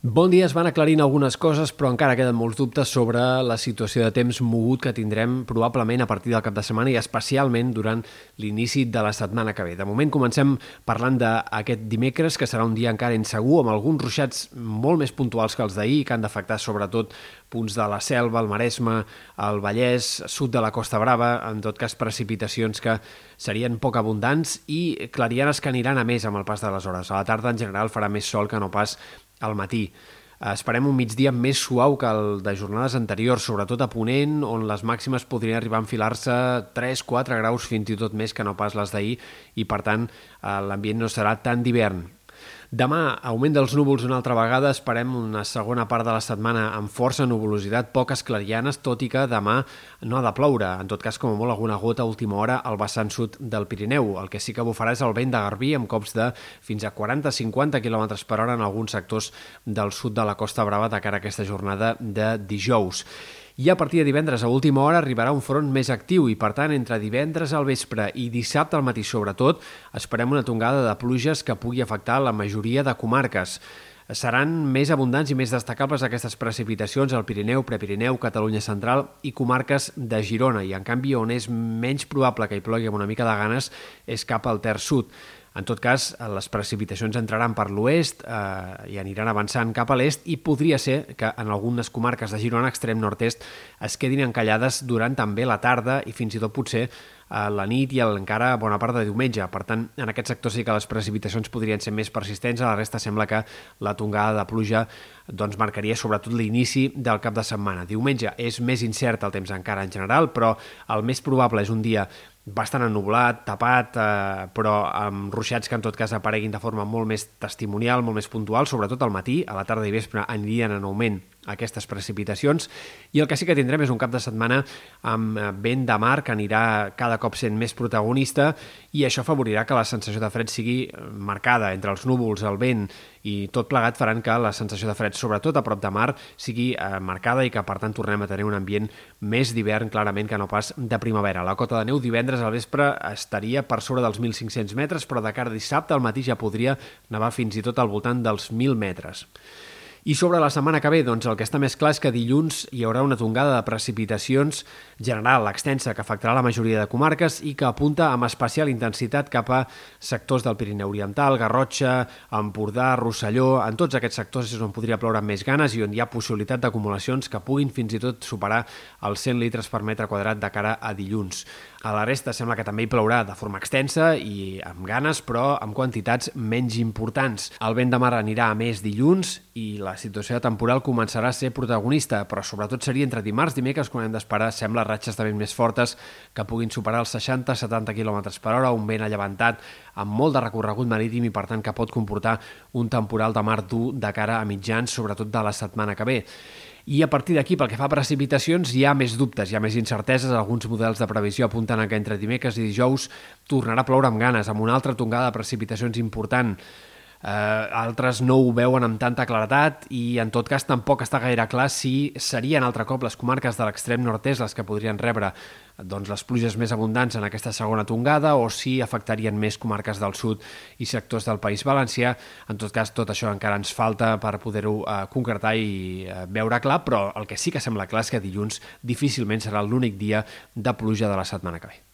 Bon dia, es van aclarint algunes coses, però encara queden molts dubtes sobre la situació de temps mogut que tindrem probablement a partir del cap de setmana i especialment durant l'inici de la setmana que ve. De moment comencem parlant d'aquest dimecres, que serà un dia encara insegur, amb alguns ruixats molt més puntuals que els d'ahir, que han d'afectar sobretot punts de la Selva, el Maresme, el Vallès, sud de la Costa Brava, en tot cas precipitacions que serien poc abundants i clarianes que aniran a més amb el pas de les hores. A la tarda en general farà més sol que no pas al matí. Esperem un migdia més suau que el de jornades anteriors, sobretot a Ponent, on les màximes podrien arribar a enfilar-se 3-4 graus fins i tot més que no pas les d'ahir i, per tant, eh, l'ambient no serà tan d'hivern. Demà, augment dels núvols una altra vegada, esperem una segona part de la setmana amb força nuvolositat, poques clarianes, tot i que demà no ha de ploure. En tot cas, com a molt, alguna gota a última hora al vessant sud del Pirineu. El que sí que bufarà és el vent de Garbí amb cops de fins a 40-50 km per hora en alguns sectors del sud de la Costa Brava de cara a aquesta jornada de dijous i a partir de divendres a última hora arribarà un front més actiu i, per tant, entre divendres al vespre i dissabte al matí sobretot, esperem una tongada de pluges que pugui afectar la majoria de comarques. Seran més abundants i més destacables aquestes precipitacions al Pirineu, Prepirineu, Catalunya Central i comarques de Girona, i en canvi on és menys probable que hi plogui amb una mica de ganes és cap al Ter Sud. En tot cas, les precipitacions entraran per l'oest eh, i aniran avançant cap a l'est i podria ser que en algunes comarques de Girona, extrem nord-est, es quedin encallades durant també la tarda i fins i tot potser a la nit i encara bona part de diumenge. Per tant, en aquest sector sí que les precipitacions podrien ser més persistents, a la resta sembla que la tongada de pluja doncs, marcaria sobretot l'inici del cap de setmana. Diumenge és més incert el temps encara en general, però el més probable és un dia bastant ennublat, tapat, eh, però amb ruixats que en tot cas apareguin de forma molt més testimonial, molt més puntual, sobretot al matí, a la tarda i vespre anirien en augment aquestes precipitacions i el que sí que tindrem és un cap de setmana amb eh, vent de mar que anirà cada cop sent més protagonista i això afavorirà que la sensació de fred sigui eh, marcada entre els núvols, el vent i tot plegat faran que la sensació de fred, sobretot a prop de mar, sigui eh, marcada i que per tant tornem a tenir un ambient més d'hivern clarament que no pas de primavera. La cota de neu divendres al vespre estaria per sobre dels 1.500 metres, però de cara a dissabte al matí ja podria nevar fins i tot al voltant dels 1.000 metres. I sobre la setmana que ve, doncs el que està més clar és que dilluns hi haurà una tongada de precipitacions general, extensa, que afectarà la majoria de comarques i que apunta amb especial intensitat cap a sectors del Pirineu Oriental, Garrotxa, Empordà, Rosselló... En tots aquests sectors és on podria ploure amb més ganes i on hi ha possibilitat d'acumulacions que puguin fins i tot superar els 100 litres per metre quadrat de cara a dilluns. A la resta sembla que també hi plourà de forma extensa i amb ganes, però amb quantitats menys importants. El vent de mar anirà a més dilluns i la situació temporal començarà a ser protagonista, però sobretot seria entre dimarts i dimecres quan hem d'esperar, sembla, ratxes de vent més fortes que puguin superar els 60-70 km per hora, un vent allevantat amb molt de recorregut marítim i, per tant, que pot comportar un temporal de mar dur de cara a mitjans, sobretot de la setmana que ve i a partir d'aquí, pel que fa a precipitacions, hi ha més dubtes, hi ha més incerteses, alguns models de previsió apunten a que entre dimecres i dijous tornarà a ploure amb ganes, amb una altra tongada de precipitacions important, eh, altres no ho veuen amb tanta claretat i en tot cas tampoc està gaire clar si serien altre cop les comarques de l'extrem nord-est les que podrien rebre doncs, les pluges més abundants en aquesta segona tongada o si afectarien més comarques del sud i sectors del País Valencià. En tot cas, tot això encara ens falta per poder-ho eh, concretar i eh, veure clar, però el que sí que sembla clar és que dilluns difícilment serà l'únic dia de pluja de la setmana que ve.